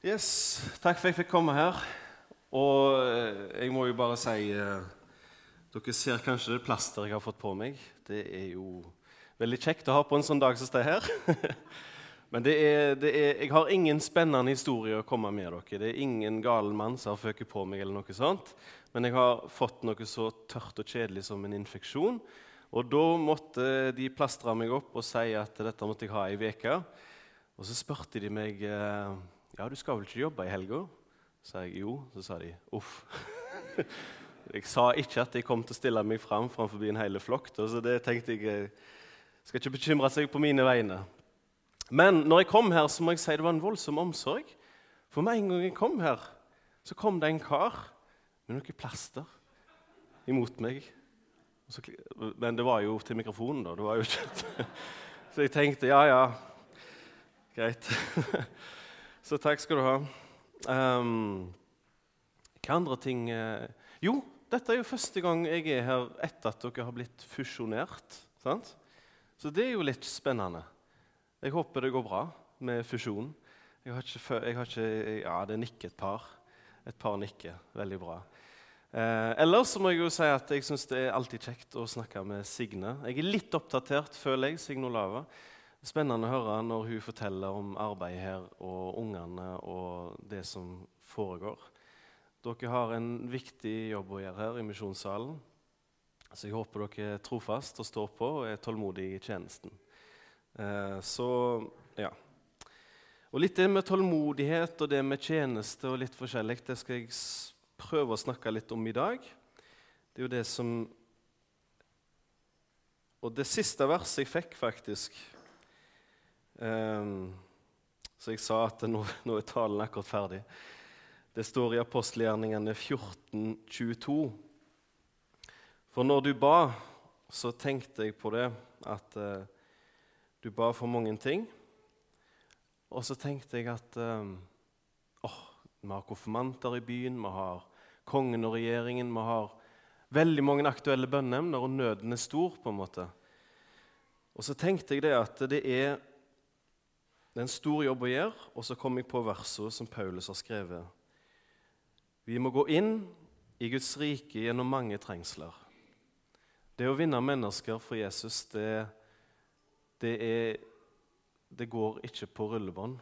Yes, Takk for at jeg fikk komme her. Og eh, jeg må jo bare si eh, Dere ser kanskje det plasteret jeg har fått på meg. Det er jo veldig kjekt å ha på en sånn dag som det her. Men det er, det er, jeg har ingen spennende historie å komme med dere. Det er ingen gal mann som har føket på meg. eller noe sånt. Men jeg har fått noe så tørt og kjedelig som en infeksjon. Og da måtte de plastre meg opp og si at dette måtte jeg ha ei uke. Og så spurte de meg eh, ja, du skal vel ikke jobbe i helga. Sa jeg jo. Så sa de uff. jeg sa ikke at jeg kom til å stille meg fram framfor en hel flokk. Så det tenkte jeg eh, skal ikke bekymre seg på mine vegne. Men når jeg kom her, så må jeg si det var en voldsom omsorg. For med en gang jeg kom her, så kom det en kar med noe plaster imot meg. Så, men det var jo til mikrofonen, da. Det var jo ikke Så jeg tenkte ja, ja, greit. Så takk skal du ha. Um, hva andre ting uh, Jo, dette er jo første gang jeg er her etter at dere har blitt fusjonert. Sant? Så det er jo litt spennende. Jeg håper det går bra med fusjonen. Jeg har ikke, jeg har ikke Ja, det nikker et par. Et par nikker. Veldig bra. Eh, ellers må jeg jo si at jeg syns det er alltid kjekt å snakke med Signe. Jeg er litt oppdatert, føler jeg. Signe Olava. Spennende å høre når hun forteller om arbeidet her og ungene og det som foregår. Dere har en viktig jobb å gjøre her i misjonssalen. Så jeg håper dere er trofast og står på og er tålmodige i tjenesten. Eh, så ja. Og litt det med tålmodighet og det med tjeneste og litt forskjellig, det skal jeg prøve å snakke litt om i dag. Det er jo det som Og det siste verset jeg fikk, faktisk um, Så jeg sa at nå, nå er talen akkurat ferdig. Det står i apostelgjerningene 14.22. For når du ba, så tenkte jeg på det at uh, du ba for mange ting. Og så tenkte jeg at um, oh, vi har konfirmanter i byen, vi har kongen og regjeringen. Vi har veldig mange aktuelle bønneemner, og nøden er stor. på en måte. Og så tenkte jeg det at det er, det er en stor jobb å gjøre, og så kom jeg på verset som Paulus har skrevet. Vi må gå inn i Guds rike gjennom mange trengsler. Det å vinne mennesker for Jesus, det, det, er, det går ikke på rullebånd.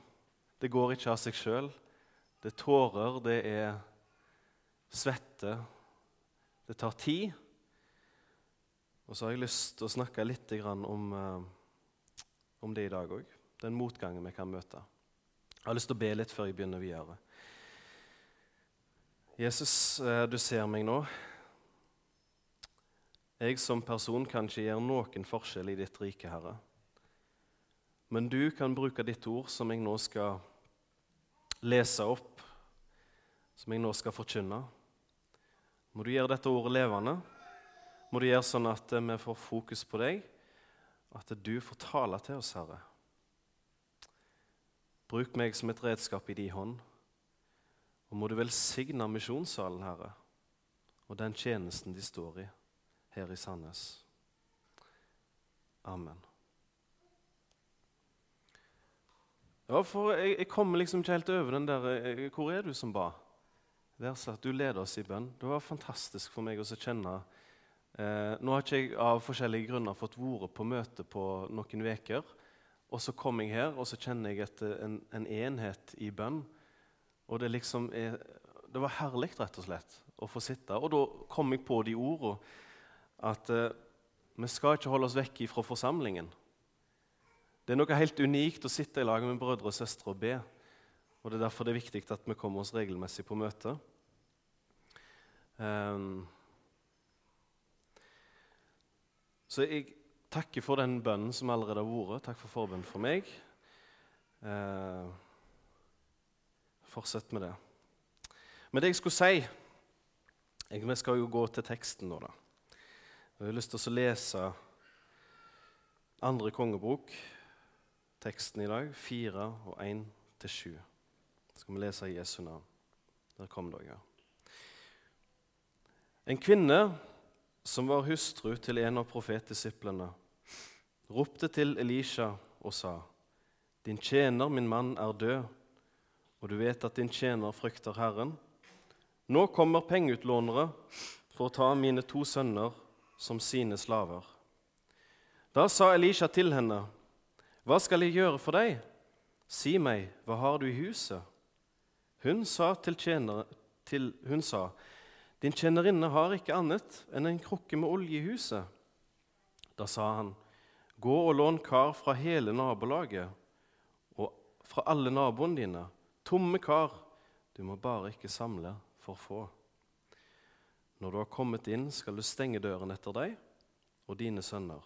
Det går ikke av seg sjøl. Det er tårer, det er svette. Det tar tid. Og så har jeg lyst til å snakke litt om, eh, om det i dag òg. Den motgangen vi kan møte. Jeg har lyst til å be litt før jeg begynner videre. Jesus, eh, du ser meg nå. Jeg som person kan ikke gjøre noen forskjell i ditt rike, Herre. Men du kan bruke ditt ord, som jeg nå skal lese opp, som jeg nå skal forkynne. Må du gjøre dette ordet levende. Må du gjøre sånn at vi får fokus på deg, at du får tale til oss, Herre. Bruk meg som et redskap i din hånd. Og må du velsigne misjonssalen, Herre, og den tjenesten de står i her i Sandnes. Amen. Ja, for jeg, jeg kommer liksom ikke helt over den der eh, Hvor er du som ba? Der satt du leder oss i bønn. Det var fantastisk for meg å kjenne eh, Nå har ikke jeg av forskjellige grunner fått vært på møte på noen uker. Og så kom jeg her, og så kjenner jeg etter en, en enhet i bønn. Og det liksom er, det var herlig, rett og slett, å få sitte. Og da kom jeg på de ordene at eh, vi skal ikke holde oss vekk fra forsamlingen. Det er noe helt unikt å sitte i lag med brødre og søstre og be. Og Det er derfor det er viktig at vi kommer oss regelmessig på møte. Um, så jeg takker for den bønnen som allerede har vært. Takk for forbønn for meg. Eh, fortsett med det. Men det jeg skulle si jeg, Vi skal jo gå til teksten nå, da. Jeg har lyst til å lese andre kongebok, teksten i dag, 4 og 1 til 7. Skal vi lese i Jesu navn. Der kom dere. En kvinne som var hustru til en av profetdisiplene, ropte til Elisha og sa, 'Din tjener, min mann, er død, og du vet at din tjener frykter Herren. Nå kommer pengeutlånere for å ta mine to sønner som sine slaver. Da sa Elisha til henne, Hva skal jeg gjøre for deg? Si meg, hva har du i huset? Hun sa til tjenere, til, hun sa, Din tjenerinne har ikke annet enn en krukke med olje i huset. Da sa han, Gå og lån kar fra hele nabolaget og fra alle naboene dine. Tomme kar. Du må bare ikke samle for få. Når du har kommet inn, skal du stenge døren etter deg og dine sønner.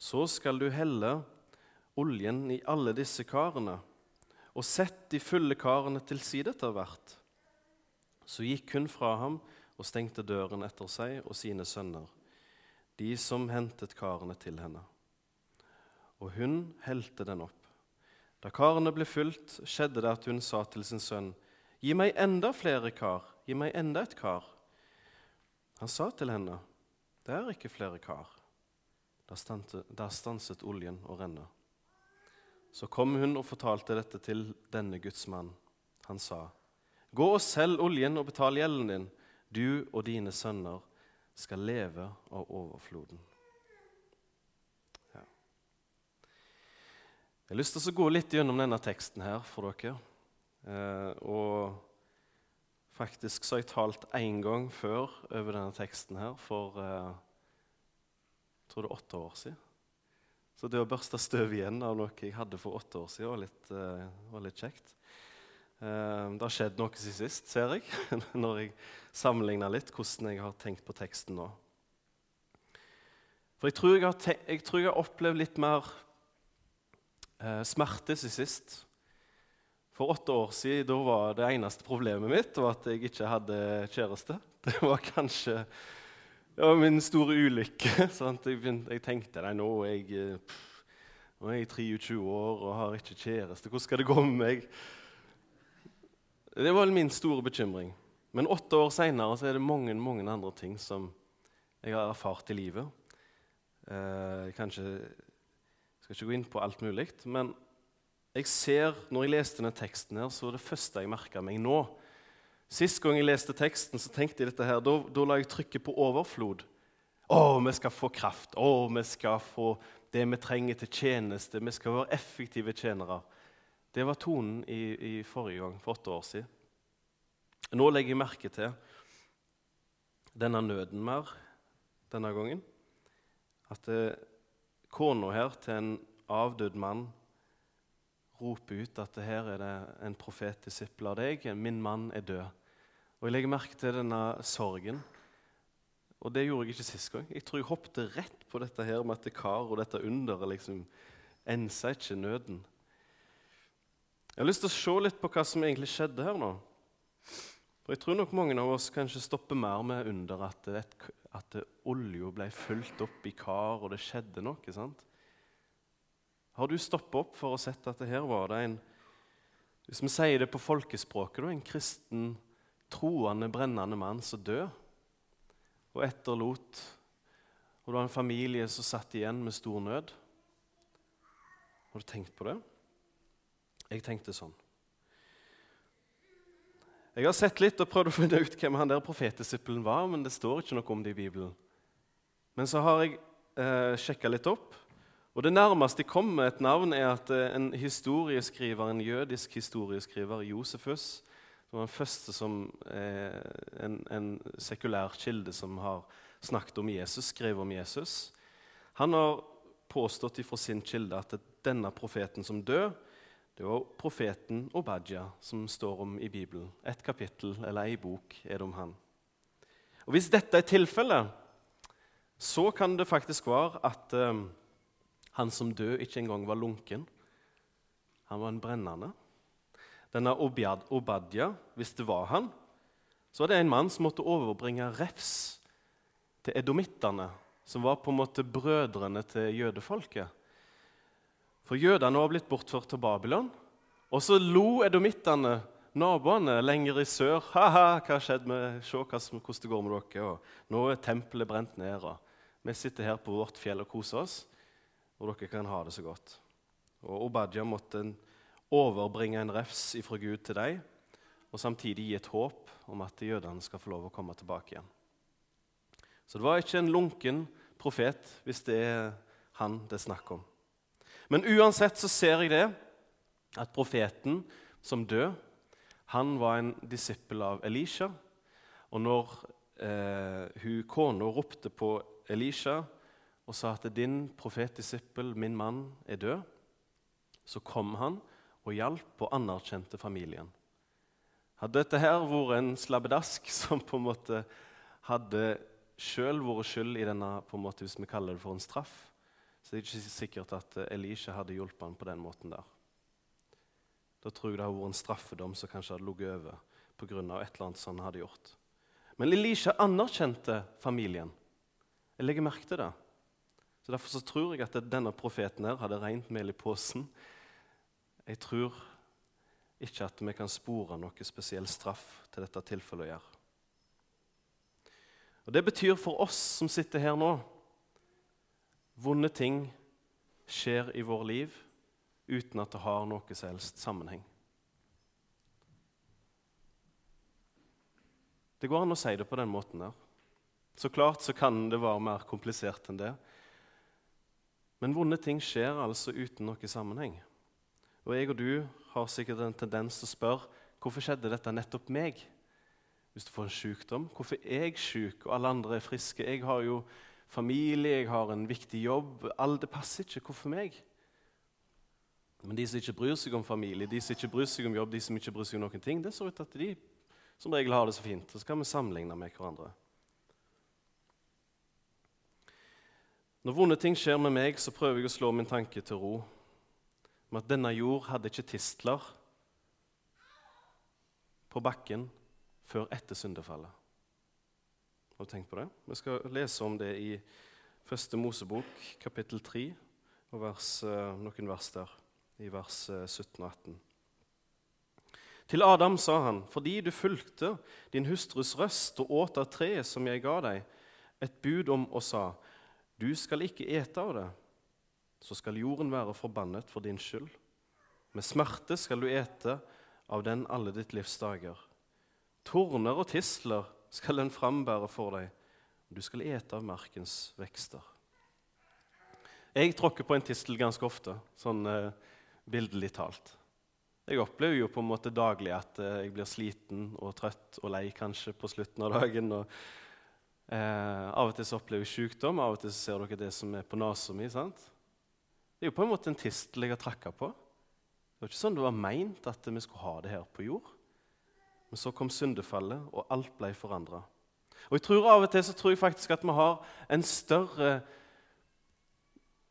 Så skal du helle oljen i alle disse karene, og sett de fulle karene til side etter hvert. Så gikk hun fra ham og stengte døren etter seg og sine sønner, de som hentet karene til henne. Og hun helte den opp. Da karene ble fylt, skjedde det at hun sa til sin sønn, Gi meg enda flere kar, gi meg enda et kar. Han sa til henne, Det er ikke flere kar. Da stanset, oljen å renne. Så kom hun og fortalte dette til denne Guds mann. Han sa, Gå og selg oljen og betal gjelden din. Du og dine sønner skal leve av overfloden. Ja. Jeg har lyst til å gå litt gjennom denne teksten her for dere. Eh, og faktisk så har jeg talt én gang før over denne teksten her for eh, jeg tror det er åtte år siden. Så det å børste støv igjen av noe jeg hadde for åtte år siden, var litt, eh, var litt kjekt. Eh, det har skjedd noe siden sist, ser jeg, når jeg sammenligner litt hvordan jeg har tenkt på teksten nå. For jeg tror jeg har, jeg tror jeg har opplevd litt mer eh, smerte siden sist. For åtte år siden da var det eneste problemet mitt var at jeg ikke hadde kjæreste. Det var kanskje det var min store ulykke. Jeg, jeg, tenkte nei, nå er jeg, eh, pff, nå er jeg 23 år og har ikke kjæreste. Hvordan skal det gå med meg? Det var min store bekymring. Men åtte år seinere er det mange, mange andre ting som jeg har erfart i livet. Eh, jeg kanskje, skal ikke gå inn på alt mulig, men jeg ser, når jeg leste denne teksten, her, så var det første jeg merka meg nå Sist gang jeg leste teksten, så tenkte jeg dette her, da, da la jeg trykket på overflod. Å, vi skal få kraft. Å, vi skal få det vi trenger til tjeneste. Vi skal være effektive tjenere. Det var tonen i, i forrige gang, for åtte år siden. Nå legger jeg merke til denne nøden mer denne gangen. At eh, kona her til en avdød mann roper ut at her er det en profetdisippel av deg. Min mann er død. Og Jeg legger merke til denne sorgen. Og det gjorde jeg ikke sist gang. Jeg tror jeg hoppet rett på dette her med at det kar og dette underet liksom ensa ikke nøden. Jeg har lyst til å se litt på hva som egentlig skjedde her nå. For Jeg tror nok mange av oss kanskje stopper mer med under at, det, at olja ble fulgt opp i kar, og det skjedde noe. sant? Har du stoppet opp for å sett at det her var det en Hvis vi sier det på folkespråket, en kristen, troende, brennende mann som døde og etterlot Og det var en familie som satt igjen med stor nød. Har du tenkt på det? Jeg tenkte sånn. Jeg har sett litt og prøvd å finne ut hvem han der profetdisippelen var, men det står ikke noe om det i Bibelen. Men så har jeg eh, sjekka litt opp, og det nærmeste jeg kom med et navn, er at eh, en historieskriver, en jødisk historieskriver, Josefus, som var den første som eh, en, en sekulær kilde som har snakket om Jesus, skrev om Jesus, han har påstått ifra sin kilde at denne profeten som død, det var profeten Obadja som står om i Bibelen. Et kapittel eller ei bok er det om han. Og Hvis dette er tilfellet, så kan det faktisk være at eh, han som død ikke engang var lunken. Han var en brennende. Denne Obadja, hvis det var han, så var det en mann som måtte overbringe refs til edomittene, som var på en måte brødrene til jødefolket. For jødene var blitt bortført til Babylon. Og så lo edomittene, naboene lenger i sør. Ha-ha, hva har skjedd med Se hvordan det går med dere. Og nå er tempelet brent ned. og Vi sitter her på vårt fjell og koser oss, og dere kan ha det så godt. Og Obadja måtte overbringe en refs ifra Gud til deg, og samtidig gi et håp om at jødene skal få lov å komme tilbake igjen. Så det var ikke en lunken profet, hvis det er han det er snakk om. Men uansett så ser jeg det, at profeten som død, han var en disippel av Elisha. Og når eh, hun kona ropte på Elisha og sa at 'din profetdisippel, min mann, er død', så kom han og hjalp og anerkjente familien. Hadde dette her vært en slabbedask som på en måte hadde sjøl vært skyld i denne, på en måte, hvis vi kaller det for en straff, så det er ikke sikkert at Elisha hadde hjulpet ham på den måten der. Da tror jeg det hadde vært en straffedom som kanskje hadde ligget over pga. et eller annet som han hadde gjort. Men Elisha anerkjente familien. Jeg legger merke til det. Så Derfor så tror jeg at denne profeten her hadde rent mel i posen. Jeg tror ikke at vi kan spore noe spesiell straff til dette tilfellet å gjøre. Og Det betyr for oss som sitter her nå Vonde ting skjer i vår liv uten at det har noe som helst sammenheng. Det går an å si det på den måten der. Så klart så kan det være mer komplisert enn det. Men vonde ting skjer altså uten noe sammenheng. Og jeg og du har sikkert en tendens til å spørre hvorfor skjedde dette nettopp meg? Hvis du får en sykdom, hvorfor er jeg syk og alle andre er friske? Jeg har jo familie, jeg har en viktig jobb. Alt det passer ikke. Hvorfor meg? Men de som ikke bryr seg om familie, de som ikke bryr seg om jobb, de som ikke bryr seg om noen ting, det ser ut til at de som regel har det så fint. Og så kan vi sammenligne med hverandre. Når vonde ting skjer med meg, så prøver jeg å slå min tanke til ro med at denne jord hadde ikke tistler på bakken før etter syndefallet. Har du tenkt på det? Vi skal lese om det i Første Mosebok, kapittel 3, og vers, eh, noen vers der, i vers 17 eh, og 18. Til Adam sa han, fordi du fulgte din hustrus røst og åt av treet som jeg ga deg, et bud om og sa:" Du skal ikke ete av det, så skal jorden være forbannet for din skyld. Med smerte skal du ete av den alle ditt livs dager. Torner og tisler skal den frambære for deg, og du skal ete av markens vekster. Jeg tråkker på en tistel ganske ofte, sånn eh, bildelig talt. Jeg opplever jo på en måte daglig at eh, jeg blir sliten og trøtt og lei kanskje på slutten av dagen. Og, eh, av og til så opplever jeg sykdom, av og til så ser dere det som er på nesa mi. Det er jo på en måte en tistel jeg har trakka på. Det var ikke sånn det var meint at vi skulle ha det her på jord. Men så kom syndefallet, og alt ble forandra. Og jeg tror av og til så tror jeg faktisk at vi har en større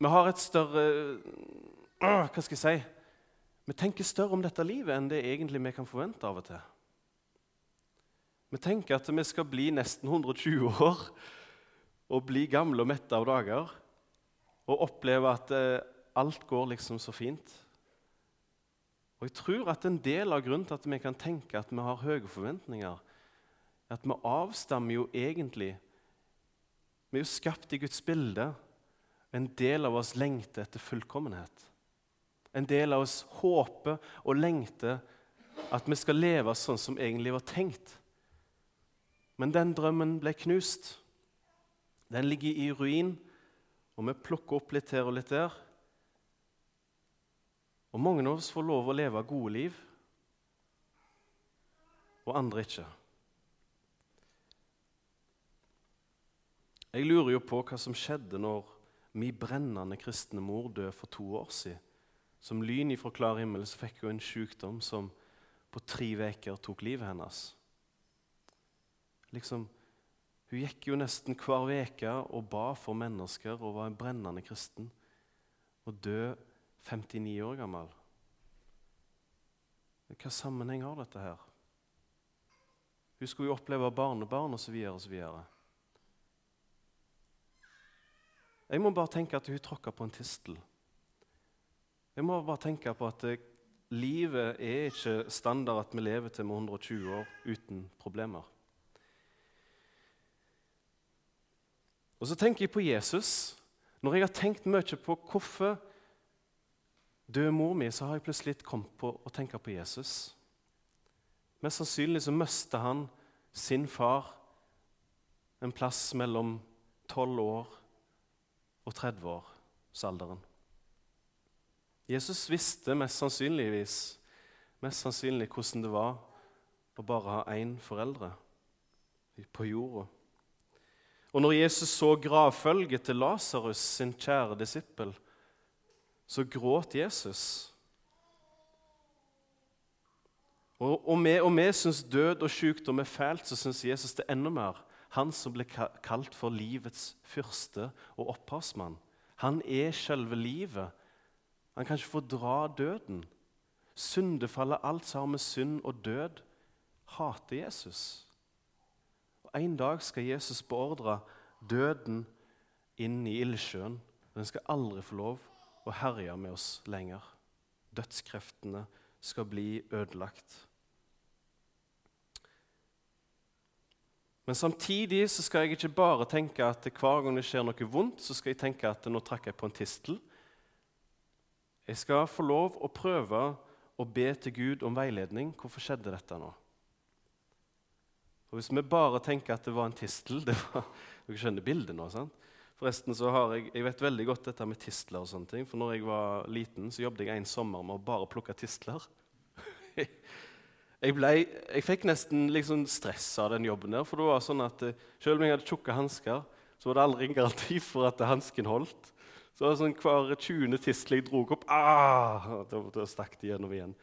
Vi har et større Hva skal jeg si? Vi tenker større om dette livet enn det egentlig vi kan forvente av og til. Vi tenker at vi skal bli nesten 120 år og bli gamle og mette av dager og oppleve at eh, alt går liksom så fint. Og jeg tror at En del av grunnen til at vi kan tenke at vi har høye forventninger, er at vi avstammer jo egentlig Vi er jo skapt i Guds bilde. En del av oss lengter etter fullkommenhet. En del av oss håper og lengter at vi skal leve sånn som egentlig var tenkt. Men den drømmen ble knust. Den ligger i ruin, og vi plukker opp litt her og litt der. Og mange av oss får lov å leve gode liv, og andre ikke. Jeg lurer jo på hva som skjedde når min brennende kristne mor døde for to år siden. Som lyn ifra klar himmel så fikk hun en sykdom som på tre uker tok livet hennes. Liksom, hun gikk jo nesten hver uke og ba for mennesker og var en brennende kristen. Og død 59 år gammel. Hva sammenheng har dette her? Hun skulle jo oppleve barnebarn osv. osv. Jeg må bare tenke at hun tråkka på en tistel. Jeg må bare tenke på at eh, livet er ikke standard at vi lever til med 120 år uten problemer. Og så tenker jeg på Jesus. Når jeg har tenkt mye på hvorfor døde mor mi, så har jeg plutselig kommet på å tenke på Jesus. Mest sannsynlig så mista han sin far en plass mellom 12 år og 30 årsalderen. Jesus visste mest sannsynligvis mest sannsynlig hvordan det var å bare ha én foreldre på jorda. Og når Jesus så gravfølget til Lasarus, sin kjære disippel, så gråt Jesus. Og om vi, om vi syns død og sykdom er fælt, så syns Jesus det enda mer. Han som ble kalt for livets fyrste og opphavsmann. Han er selve livet. Han kan ikke fordra døden. Syndefallet, alt som har med synd og død, hater Jesus. Og En dag skal Jesus beordre døden inn i ildsjøen. Den skal aldri få lov å herje med oss lenger. Dødskreftene skal bli ødelagt. Men samtidig så skal jeg ikke bare tenke at hver gang det skjer noe vondt, så skal jeg tenke at nå trakk jeg på en tistel. Jeg skal få lov å prøve å be til Gud om veiledning. Hvorfor skjedde dette nå? Og Hvis vi bare tenker at det var en tistel det var, Dere skjønner bildet nå? sant? Forresten så har jeg, jeg vet veldig godt dette med tistler. og sånne ting, for når jeg var liten, så jobbet jeg en sommer med å bare plukke tistler. jeg, ble, jeg fikk nesten liksom stress av den jobben der. For det var sånn at eh, selv om jeg hadde tjukke hansker, så var det aldri en garanti for at hansken holdt. Så det var sånn Hver 20. tistel jeg dro opp, ah, da, da stakk de gjennom igjen.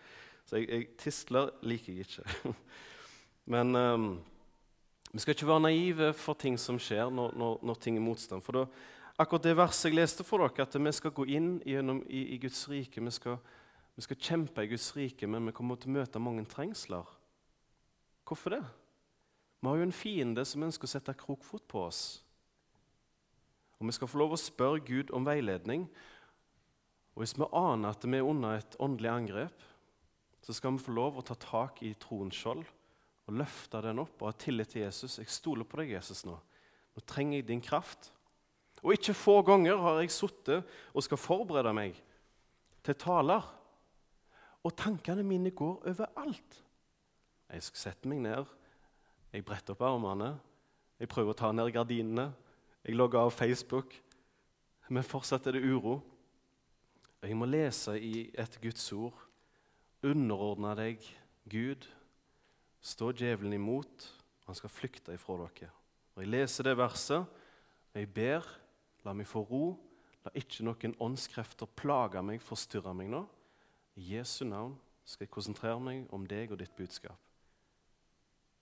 Så jeg, jeg, tistler liker jeg ikke. Men um, vi skal ikke være naive for ting som skjer når, når, når ting er motstand. For da, akkurat det verset jeg leste for dere, at vi skal gå inn gjennom, i, i Guds rike, vi skal vi skal kjempe i Guds rike, men vi kommer til å møte mange trengsler. Hvorfor det? Vi har jo en fiende som ønsker å sette krokfot på oss. Og Vi skal få lov å spørre Gud om veiledning. Og Hvis vi aner at vi er under et åndelig angrep, så skal vi få lov å ta tak i troens skjold og løfte den opp og ha tillit til Jesus. Jeg stoler på deg, Jesus, nå. Nå trenger jeg din kraft. Og ikke få ganger har jeg sittet og skal forberede meg til taler og tankene mine går overalt. Jeg setter meg ned, jeg bretter opp armene, jeg prøver å ta ned gardinene, jeg logger av Facebook, men fortsatt er det uro. Jeg må lese i et Guds ord. Underordne deg Gud. Stå djevelen imot, og han skal flykte ifra dere. Og Jeg leser det verset, og jeg ber, la meg få ro. La ikke noen åndskrefter plage meg, forstyrre meg nå. I Jesu navn skal jeg konsentrere meg om deg og ditt budskap.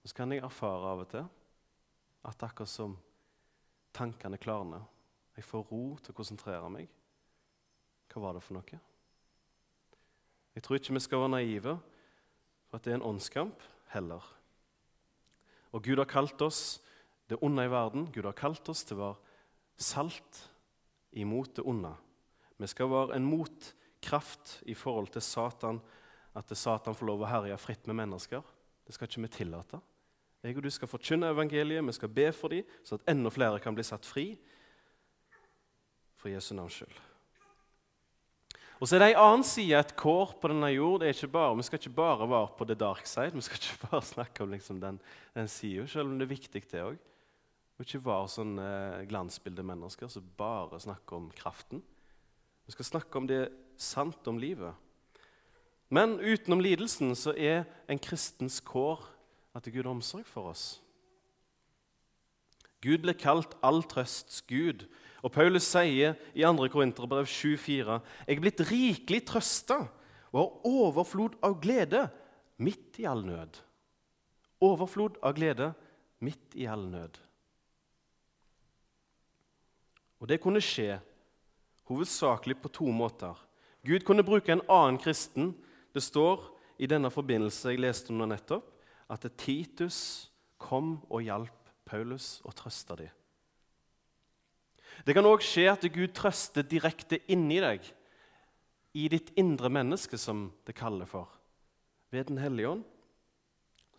Og Så kan jeg erfare av og til at akkurat som tankene klarner, jeg får ro til å konsentrere meg. Hva var det for noe? Jeg tror ikke vi skal være naive for at det er en åndskamp heller. Og Gud har kalt oss det onde i verden. Gud har kalt oss til å være salt imot det onde. Vi skal være en motkraft i forhold til Satan, at Satan får lov å herje fritt med mennesker. Det skal ikke vi tillate. Jeg og du skal forkynne evangeliet, vi skal be for dem, så at enda flere kan bli satt fri for Jesu navns skyld. Og så er det en annen side, et kår på denne jord. Det er ikke bare, vi skal ikke bare være på the dark side. Vi skal ikke bare snakke om liksom den, den sida, selv om det er viktig, det òg. Skal ikke være sånne glansbildemennesker som bare snakker om kraften. Vi skal snakke om det sant om livet. Men utenom lidelsen så er en kristens kår at Gud har omsorg for oss. Gud ble kalt all trøsts Gud. Og Paulus sier i 2. Korinterbrev 7,4.: Jeg er blitt rikelig trøsta og har overflod av glede midt i all nød. Overflod av glede midt i all nød. Og det kunne skje hovedsakelig på to måter. Gud kunne bruke en annen kristen. Det står i denne forbindelse jeg leste om nettopp, at Titus kom og hjalp Paulus og trøsta dem. Det kan òg skje at Gud trøster direkte inni deg, i ditt indre menneske, som det kaller for. Ved Den hellige ånd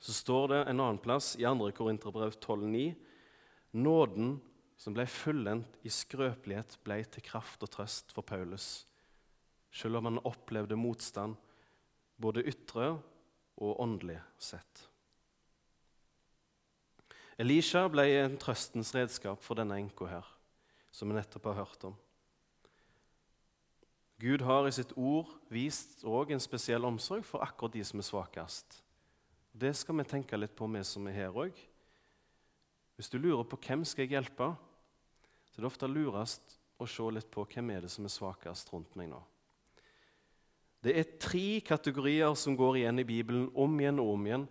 så står det en annen plass i 2. Korinterbrev 12,9.: Nåden som ble fullendt i skrøpelighet, ble til kraft og trøst for Paulus. selv om han opplevde motstand, både ytre og åndelig sett. Elisha ble en trøstens redskap for denne enka her, som vi nettopp har hørt om. Gud har i sitt ord vist òg en spesiell omsorg for akkurat de som er svakest. Det skal vi tenke litt på, vi som er her òg. Hvis du lurer på hvem skal jeg hjelpe, så er det ofte lurest å se litt på hvem er det som er svakest rundt meg nå. Det er tre kategorier som går igjen i Bibelen om igjen og om igjen.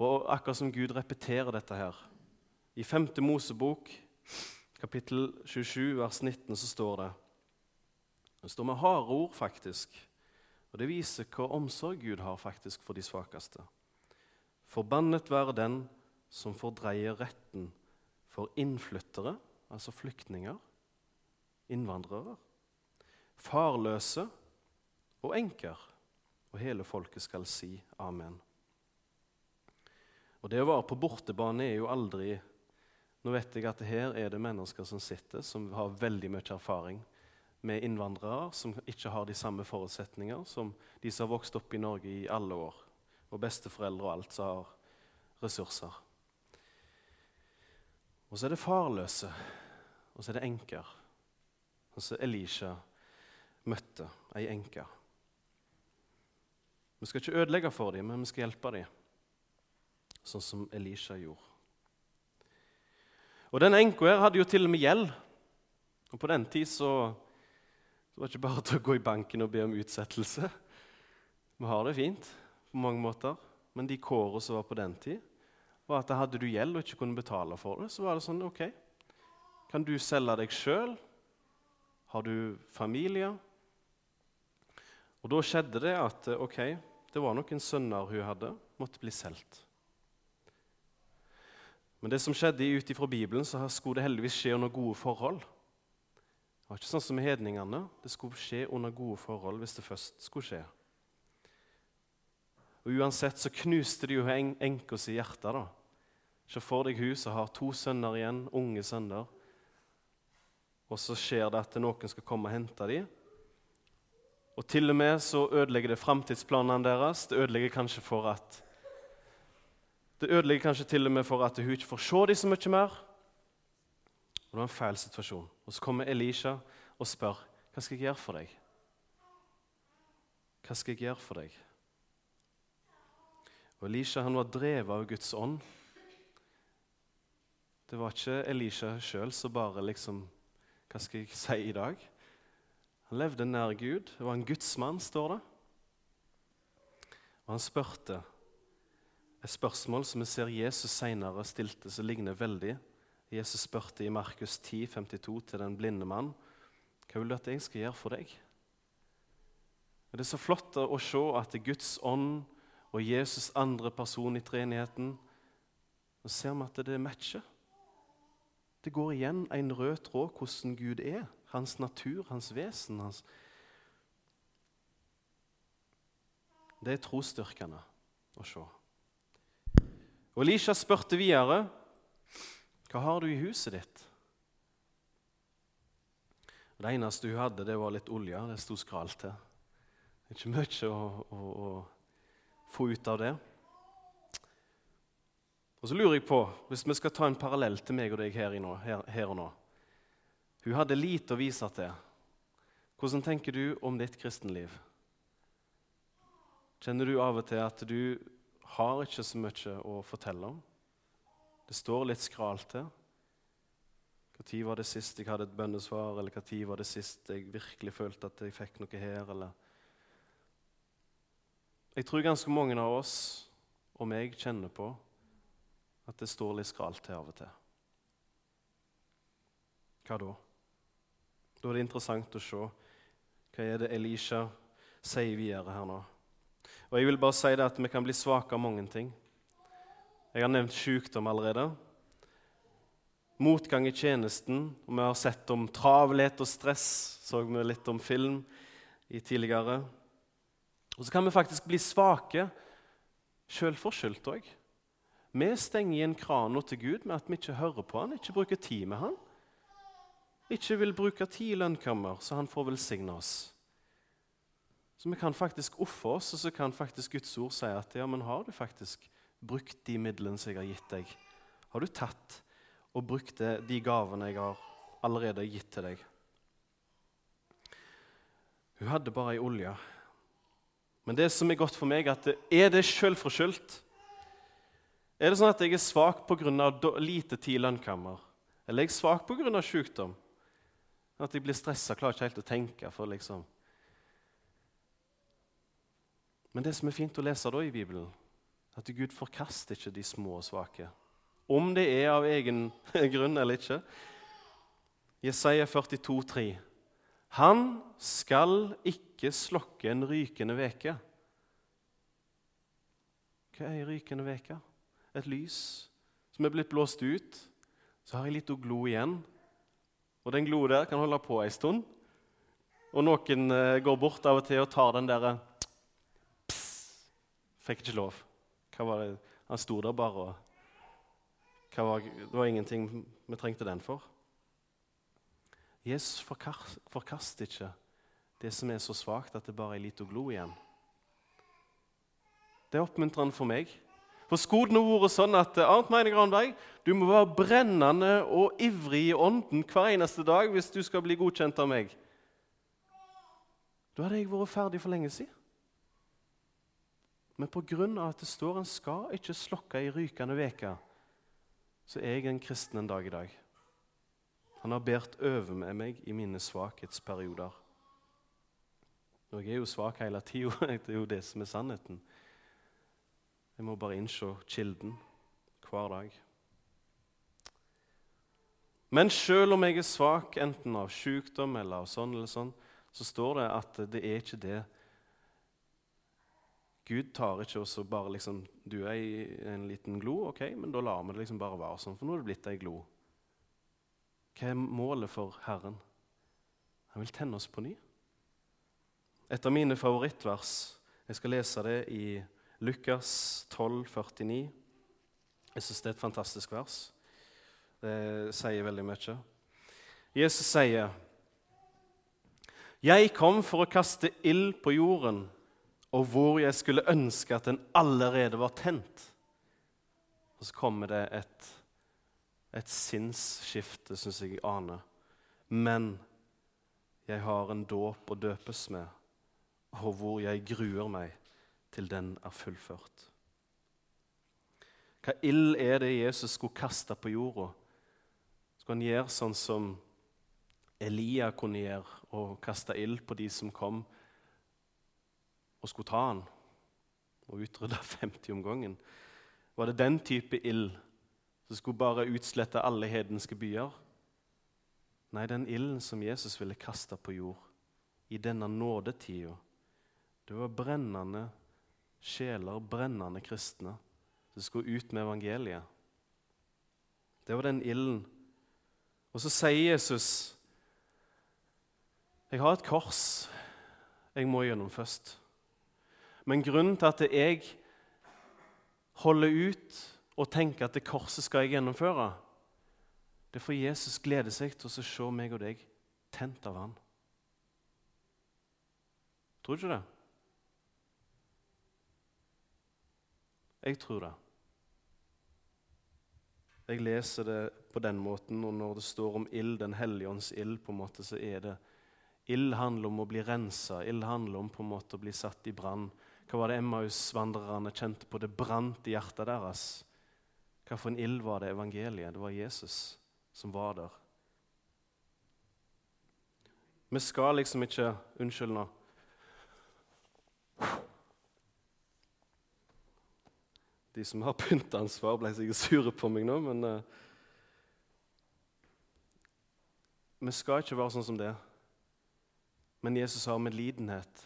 Og akkurat som Gud repeterer dette her. I 5. Mosebok, kapittel 27, vers 19, så står det Det står med harde ord, faktisk. Og det viser hva omsorg Gud har faktisk for de svakeste. Forbannet være den som fordreier retten for innflyttere, altså flyktninger, innvandrere, farløse og enker. Og hele folket skal si amen. Og Det å være på bortebane er jo aldri Nå vet jeg at her er det mennesker som sitter, som har veldig mye erfaring med innvandrere, som ikke har de samme forutsetninger som de som har vokst opp i Norge i alle år, og besteforeldre og alt som har ressurser. Og så er det farløse, og så er det enker. Og så Elisha møtte ei enke. Vi skal ikke ødelegge for dem, men vi skal hjelpe dem, sånn som Elisha gjorde. Og Denne enka hadde jo til og med gjeld. Og På den tid så, så var det ikke bare til å gå i banken og be om utsettelse. Vi har det fint på mange måter, men de kårene som var på den tid, var at hadde du gjeld og ikke kunne betale for det, så var det sånn OK, kan du selge deg sjøl? Har du familie? Og Da skjedde det at ok, det var noen sønner hun hadde, måtte bli solgt. Men det som skjedde ut ifra Bibelen, så skulle det heldigvis skje under gode forhold. Det var ikke sånn som med hedningene. Det skulle skje under gode forhold hvis det først skulle skje. Og Uansett så knuste det jo enka si hjerte. da. Se for deg hun som har to sønner igjen, unge sønner. Og så skjer det at noen skal komme og hente dem. Og til og med så ødelegger det framtidsplanene deres. Det ødelegger kanskje for at det ødelegger kanskje til og med for at hun ikke får se dem så mye mer. Og Det var en feil situasjon. Og Så kommer Elisha og spør hva skal jeg gjøre for deg. Hva skal jeg gjøre for deg? Og Elisha han var drevet av Guds ånd. Det var ikke Elisha sjøl som bare liksom Hva skal jeg si i dag? Han levde nær Gud. Det var en gudsmann, står det. Og han spurte et spørsmål som vi ser Jesus senere stilte, som ligner veldig. Jesus spurte i Markus 10, 52 til den blinde mann hva vil du at jeg skal gjøre for deg. Det er så flott å se at det er Guds ånd og Jesus andre person i treenigheten Nå ser vi at det matcher. Det går igjen en rød tråd hvordan Gud er. Hans natur, hans vesen. Hans det er trosstyrkende å se. Og Elisha spurte videre, 'Hva har du i huset ditt?' Det eneste hun hadde, det var litt olje. Det sto skralt til. Ikke mye å, å, å få ut av det. Og så lurer jeg på, Hvis vi skal ta en parallell til meg og deg her, nå, her, her og nå Hun hadde lite å vise til. Hvordan tenker du om ditt kristenliv? Kjenner du av og til at du har ikke så mye å fortelle om? Det står litt skralt til. Når var det sist jeg hadde et bønnesvar, eller når var det sist jeg virkelig følte at jeg fikk noe her? Eller? Jeg tror ganske mange av oss og meg kjenner på at det står litt skralt til av og til. Hva da? Da er det interessant å se hva er det Elisha sier videre her nå. Og jeg vil bare si det at Vi kan bli svake av mange ting. Jeg har nevnt sykdom allerede. Motgang i tjenesten. og Vi har sett om travelhet og stress. Så vi litt om film i tidligere. Og så kan vi faktisk bli svake sjølforskyldt òg. Vi stenger igjen krana til Gud med at vi ikke hører på han, ikke bruker tid med han. Ikke vil bruke tid i lønnkammer, så han får velsigne oss. Så vi kan faktisk ofre oss, og så kan faktisk Guds ord si at ja, men har du faktisk brukt de midlene som jeg har gitt deg? Har du tatt og brukt de gavene jeg har allerede gitt til deg? Hun hadde bare ei olje. Men det som er godt for meg, er at er det sjølforskyldt? Er det sånn at jeg er svak pga. lite tid i lønnkammer? Eller er jeg svak pga. sykdom? At jeg blir stressa, klarer ikke helt å tenke. for liksom... Men det som er fint å lese da i Bibelen, at Gud forkaster ikke de små og svake. Om det er av egen grunn eller ikke. Jesaja 42, 42,3. Han skal ikke slokke en rykende veke. Hva er ei rykende veke? Et lys som er blitt blåst ut. Så har jeg litt glo igjen. Og den glo der kan holde på ei stund. Og noen eh, går bort av og til og tar den derre Fikk ikke lov. Han sto der bare og var, Det var ingenting vi trengte den for. Jesus forkaster ikke det som er så svakt at det bare er lite glo igjen. Det er oppmuntrende for meg. For Skulle det vært sånn at Arnt Meine Granberg, du må være brennende og ivrig i ånden hver eneste dag hvis du skal bli godkjent av meg, da hadde jeg vært ferdig for lenge siden. Men pga. at det står en skal ikke slokke i rykende veke, så er jeg en kristen en dag i dag. Han har båret over med meg i mine svakhetsperioder. Og jeg er jo svak hele tida. Det er jo det som er sannheten. Jeg må bare innse kilden hver dag. Men selv om jeg er svak, enten av sykdom eller av sånn eller sånn, så står det at det er ikke det. Gud tar ikke oss og bare liksom Du er i en liten glo, ok, men da lar vi det liksom bare være sånn, for nå er det blitt ei glo. Hva er målet for Herren? Han vil tenne oss på ny. Et av mine favorittvers Jeg skal lese det i Lukas 12, 49. Jeg syns det er et fantastisk vers. Det sier veldig mye. Jesus sier, 'Jeg kom for å kaste ild på jorden, og hvor jeg skulle ønske at den allerede var tent.' Og så kommer det et et sinnsskifte, syns jeg jeg aner. Men jeg har en dåp å døpes med, og hvor jeg gruer meg til den er fullført. Hva ild er det Jesus skulle kaste på jorda? Skulle han gjøre sånn som Elia kunne gjøre, og kaste ild på de som kom og skulle ta han, og utrydde 50 om gangen? Var det den type ild som skulle bare utslette alle hedenske byer. Nei, den ilden som Jesus ville kaste på jord i denne nådetida, det var brennende sjeler, brennende kristne, som skulle ut med evangeliet. Det var den ilden. Og så sier Jesus jeg har et kors jeg må gjennom først. Men grunnen til at jeg holder ut og tenker at det korset skal jeg gjennomføre. Det er for Jesus gleder seg til å se meg og deg tent av han. Tror du ikke det? Jeg tror det. Jeg leser det på den måten, og når det står om ild, Den hellige ånds ild, på en måte, så er det Ild handler om å bli rensa, ild handler om på en måte å bli satt i brann. Hva var det Emmaus-vandrerne kjente på? Det brant i hjertet deres. Hva for en ild var det evangeliet? Det var Jesus som var der. Vi skal liksom ikke Unnskyld nå. De som har pynteansvar, ble sikkert sure på meg nå, men uh, Vi skal ikke være sånn som det. Men Jesus har medlidenhet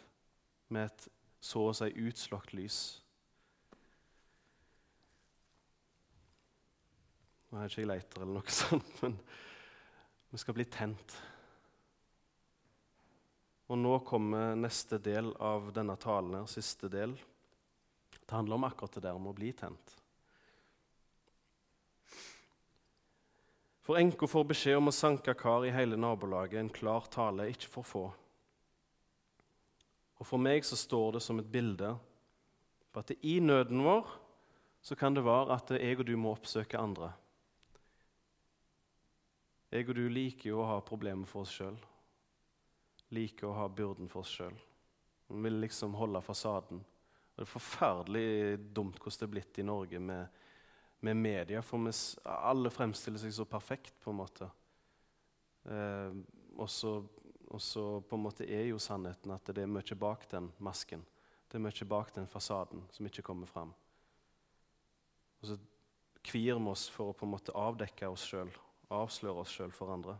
med et så å si utslagt lys. Nå er ikke jeg leiter eller noe sånt, men vi skal bli tent. Og nå kommer neste del av denne talen, her, siste del. Det handler om akkurat det der med å bli tent. For enka får beskjed om å sanke kar i hele nabolaget, en klar tale, ikke for få. Og For meg så står det som et bilde på at i nøden vår så kan det være at jeg og du må oppsøke andre. Jeg og du liker jo å ha problemer for oss sjøl. Liker å ha byrden for oss sjøl. Vi vil liksom holde fasaden. Og Det er forferdelig dumt hvordan det er blitt i Norge med, med media. For vi, alle fremstiller seg så perfekt, på en måte. Eh, og så på en måte er jo sannheten at det er mye bak den masken. Det er mye bak den fasaden som ikke kommer fram. Og så kvir vi oss for å på en måte avdekke oss sjøl, avsløre oss sjøl for andre.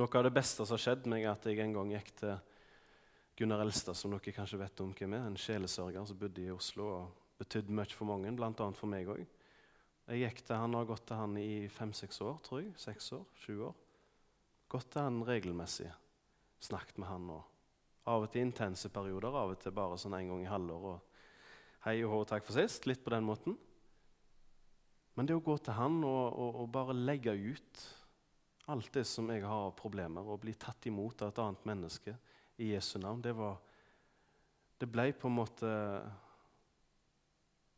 Noe av det beste som har skjedd meg, er at jeg en gang gikk til Gunnar Elstad, som dere kanskje vet om hvem er, en sjelesørger som bodde i Oslo og betydde mye for mange, bl.a. for meg òg. Jeg gikk til han og har gått til han i fem-seks år, tror jeg. Seks år, sju år. Gått til han regelmessig. Snakket med han nå. Av og til intense perioder, av og til bare sånn en gang i halvåret. Hei og hå, takk for sist. Litt på den måten. Men det å gå til han og, og, og bare legge ut alt det som jeg har av problemer, og bli tatt imot av et annet menneske i Jesu navn, det var Det ble på en måte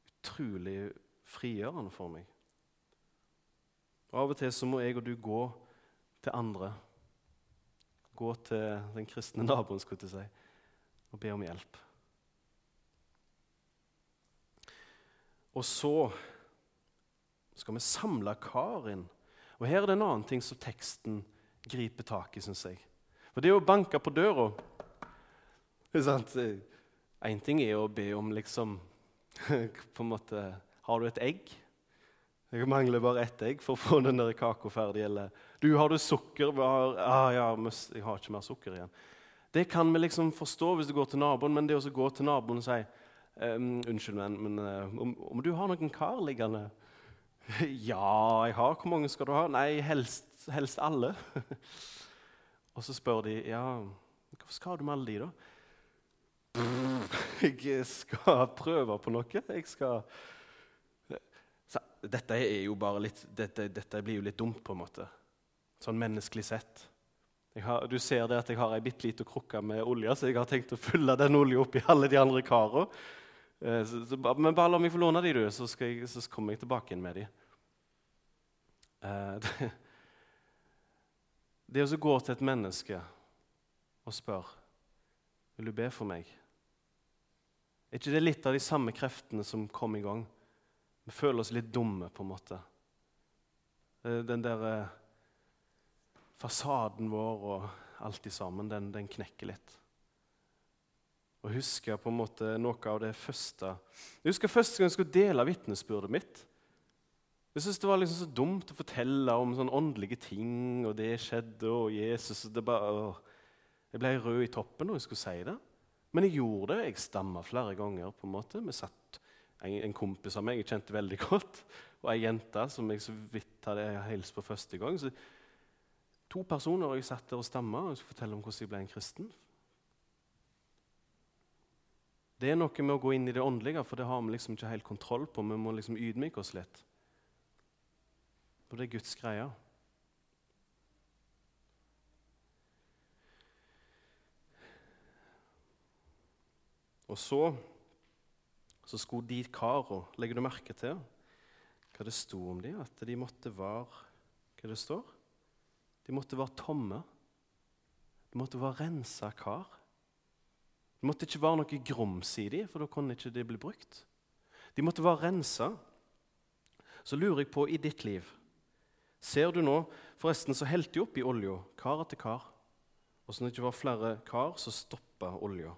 utrolig frigjørende for meg. Og Av og til så må jeg og du gå til andre. Gå til den kristne naboen skulle jeg si, og be om hjelp. Og så skal vi samle Karin. Og Her er det en annen ting som teksten griper tak i, syns jeg. For det å banke på døra Én ting er å be om liksom på en måte, Har du et egg? Jeg mangler bare ett egg for å få den der kaka ferdig. Eller du, har du sukker? Har, ah, ja, jeg har ikke mer sukker igjen. Det kan vi liksom forstå hvis du går til naboen, men det å gå til naboen og si um, Unnskyld, men, men um, om, du har noen kar liggende? ja, jeg har. Hvor mange skal du ha? Nei, helst, helst alle. og så spør de ja, hva skal du med alle de, da? Jeg skal prøve på noe. Jeg skal Dette er jo bare litt dette, dette, blir jo litt dumt, på en måte. Sånn menneskelig sett. Har, du ser det at jeg har ei bitte lita krukke med olje, så jeg har tenkt å fylle den olja oppi alle de andre karene. Eh, men bare la meg få låne de, du, så, jeg, så kommer jeg tilbake igjen med de. Eh, det, det å gå til et menneske og spørre vil du be for meg er ikke det litt av de samme kreftene som kom i gang? Vi føler oss litt dumme, på en måte. Eh, den der fasaden vår og alt i sammen, den, den knekker litt. Og husker på en måte noe av det første Jeg husker første gang jeg skulle dele vitnesbyrdet mitt. Jeg syntes det var liksom så dumt å fortelle om sånne åndelige ting, og det skjedde, og Jesus det bare, Jeg ble rød i toppen når jeg skulle si det. Men jeg gjorde det. Jeg stamma flere ganger. på en måte. Vi satt en, en, kompis av meg jeg kjente veldig godt, og ei jente som jeg så vidt hadde hilst på første gang. Så to personer og jeg satt der og stamma og skulle fortelle om hvordan jeg ble en kristen. Det er noe med å gå inn i det åndelige, for det har vi liksom ikke helt kontroll på. Vi må liksom ydmyke oss litt. For det er Guds greie. Og så, så skulle de kara Legger du merke til hva det sto om dem? At de måtte være Hva det står? De måtte være tomme. De måtte være rensa kar. Det måtte ikke være noe grums i dem, for da kunne ikke det bli brukt. De måtte være rensa. Så lurer jeg på i ditt liv Ser du nå Forresten så helte de oppi olja, kar etter kar. Og så når det ikke var flere kar, så stoppa olja.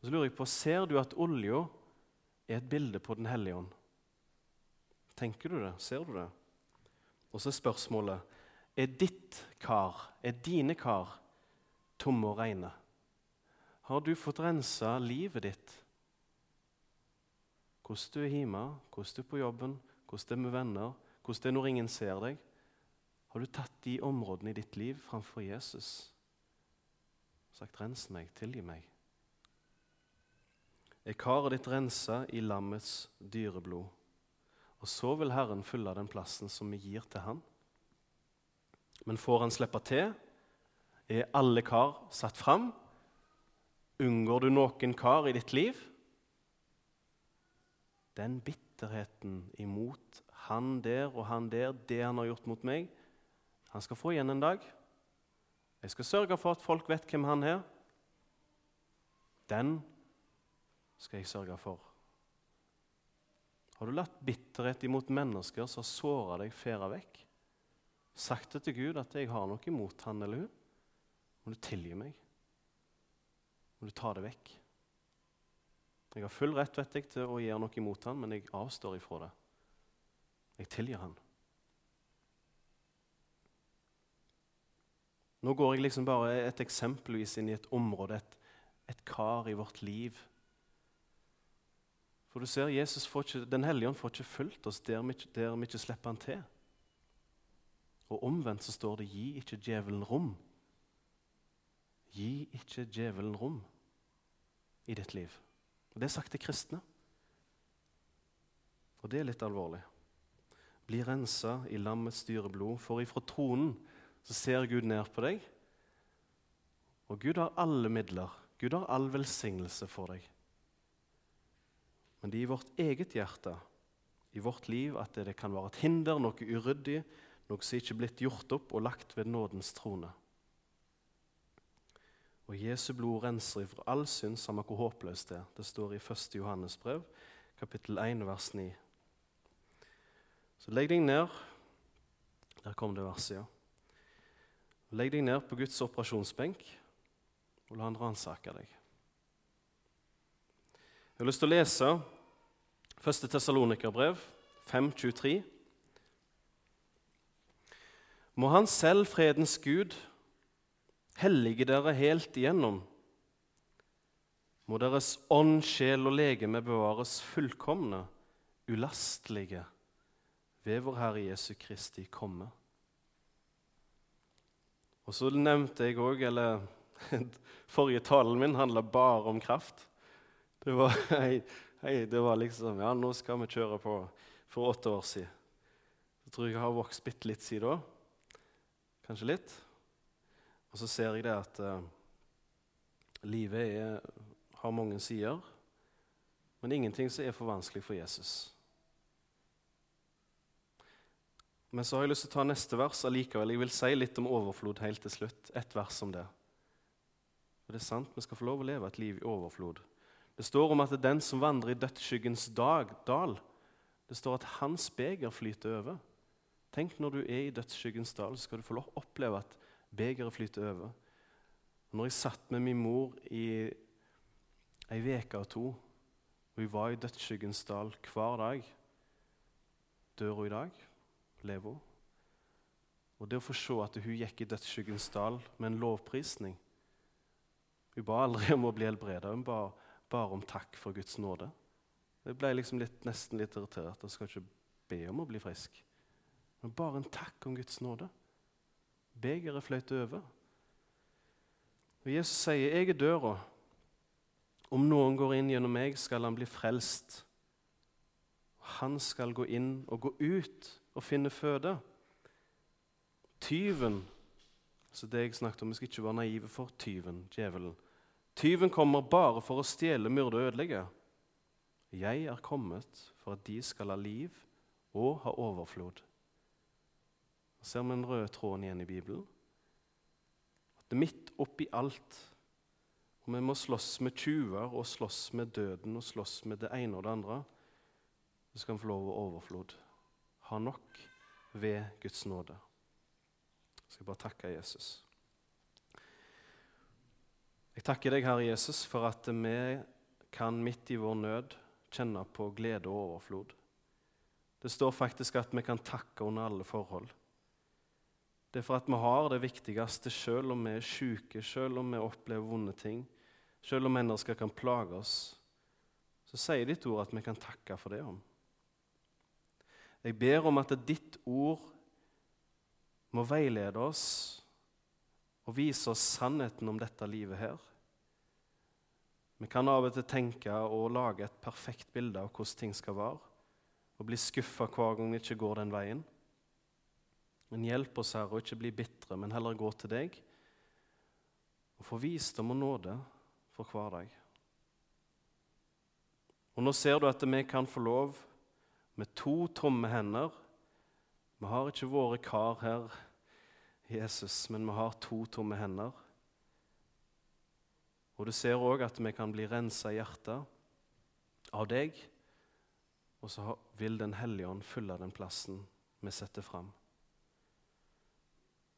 Så lurer jeg på, Ser du at olja er et bilde på Den hellige ånd? Tenker du det? Ser du det? Og så er spørsmålet er ditt kar, er dine kar, tomme og reine? Har du fått rensa livet ditt? Hvordan du er hjemme, hvordan du er på jobben, hvordan det er med venner, hvordan det er når ingen ser deg? Har du tatt de områdene i ditt liv framfor Jesus? Sagt 'rens meg, tilgi meg'? er karet ditt rensa i lammets dyreblod. Og så vil Herren fylle den plassen som vi gir til Han. Men får Han slippe til, er alle kar satt fram, Unngår du noen kar i ditt liv? Den bitterheten imot han der og han der, det han har gjort mot meg, han skal få igjen en dag. Jeg skal sørge for at folk vet hvem han er. Den skal jeg sørge for. Har du latt bitterhet imot mennesker som har såra deg, fære vekk? Sagt det til Gud at 'jeg har noe imot han eller hun'? Må du tilgi meg? Må du ta det vekk? Jeg har full rett vet jeg, til å gjøre noe imot han, men jeg avstår ifra det. Jeg tilgir han. Nå går jeg liksom bare et eksempelvis inn i et område, et, et kar i vårt liv. For du ser, Jesus får ikke, Den hellige ånd får ikke fulgt oss der vi, der vi ikke slipper han til. Og omvendt så står det 'gi ikke djevelen rom'. Gi ikke djevelen rom i ditt liv. Og Det er sagt til kristne. Og det er litt alvorlig. Bli rensa i lammets dyre blod, for ifra tronen så ser Gud ned på deg. Og Gud har alle midler. Gud har all velsignelse for deg. Men det er i vårt eget hjerte, i vårt liv, at det kan være et hinder, noe uryddig, noe som ikke er blitt gjort opp og lagt ved nådens trone. Og Jesu blod renser ifra all synd, samme hvor håpløst det er. Det står i 1. Johannes brev, kapittel 1, vers 9. Så legg deg ned Der kom det verset, ja. Legg deg ned på Guds operasjonsbenk og la han ransake deg. Jeg har lyst til å lese 1. Tessalonikerbrev 5.23. Må Han selv, fredens Gud, hellige dere helt igjennom. Må deres ånd, sjel og legeme bevares fullkomne, ulastelige, ved vår Herre Jesu Kristi komme. Og så nevnte jeg òg, eller Forrige talen min handla bare om kraft. Det var, hei, hei, det var liksom Ja, nå skal vi kjøre på for åtte år siden. Jeg tror jeg har vokst bitte litt siden da. Kanskje litt. Og så ser jeg det at uh, livet er, har mange sider, men ingenting som er for vanskelig for Jesus. Men så har jeg lyst til å ta neste vers allikevel. Jeg vil si litt om overflod helt til slutt. Ett vers om det. Og det er sant, Vi skal få lov å leve et liv i overflod. Det står om at det er den som vandrer i dødsskyggens dag, dal Det står at hans beger flyter over. Tenk når du er i dødsskyggens dal, så skal du få oppleve at Begeret flyter over. Når jeg satt med min mor i ei uke og to, og vi var i dødsskyggens dal hver dag Dør hun i dag? Lever hun? Og det å få se at hun gikk i dødsskyggens dal med en lovprisning Hun ba aldri om å bli helbreda, hun ba bare om takk for Guds nåde. Jeg ble liksom litt, nesten litt irritert. Jeg skal ikke be om å bli frisk, men bare en takk om Guds nåde. Begeret fløyt over. Og Jesus sier, 'Jeg er døra. Om noen går inn gjennom meg, skal han bli frelst.' Han skal gå inn og gå ut og finne føde. Tyven så det jeg snakket om, Vi skal ikke være naive for tyven, djevelen. Tyven kommer bare for å stjele, myrde og ødelegge. Jeg er kommet for at de skal ha liv og ha overflod ser vi den røde tråden igjen i Bibelen. At det er midt oppi alt og Vi må slåss med tjuver og slåss med døden og slåss med det ene og det andre. Så skal vi få lov å overflod. Ha nok ved Guds nåde. Jeg skal bare takke Jesus. Jeg takker deg, Herre Jesus, for at vi kan midt i vår nød kjenne på glede og overflod. Det står faktisk at vi kan takke under alle forhold. Det er for at vi har det viktigste selv om vi er syke, selv om vi opplever vonde ting, selv om mennesker kan plage oss. Så sier ditt ord at vi kan takke for det. om. Jeg ber om at ditt ord må veilede oss og vise oss sannheten om dette livet her. Vi kan av og til tenke og lage et perfekt bilde av hvordan ting skal være, og bli skuffa hver gang vi ikke går den veien. Men hjelp oss, Herre, å ikke bli bitre, men heller gå til deg og få visdom og nåde for hver dag. Og nå ser du at vi kan få lov med to tomme hender Vi har ikke våre kar her, Jesus, men vi har to tomme hender. Og du ser òg at vi kan bli rensa i hjertet av deg, og så vil Den hellige ånd fylle den plassen vi setter fram.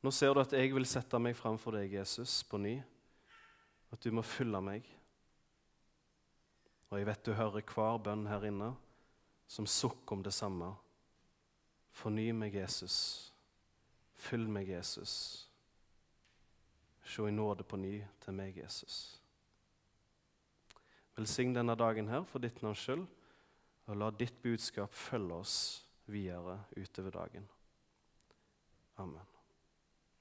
Nå ser du at jeg vil sette meg framfor deg, Jesus, på ny. At du må fylle meg. Og jeg vet du hører hver bønn her inne som sukker om det samme. Forny meg, Jesus. Fyll meg, Jesus. Se i nåde på ny til meg, Jesus. Velsign denne dagen her for ditt navns skyld, og la ditt budskap følge oss videre utover dagen. Amen.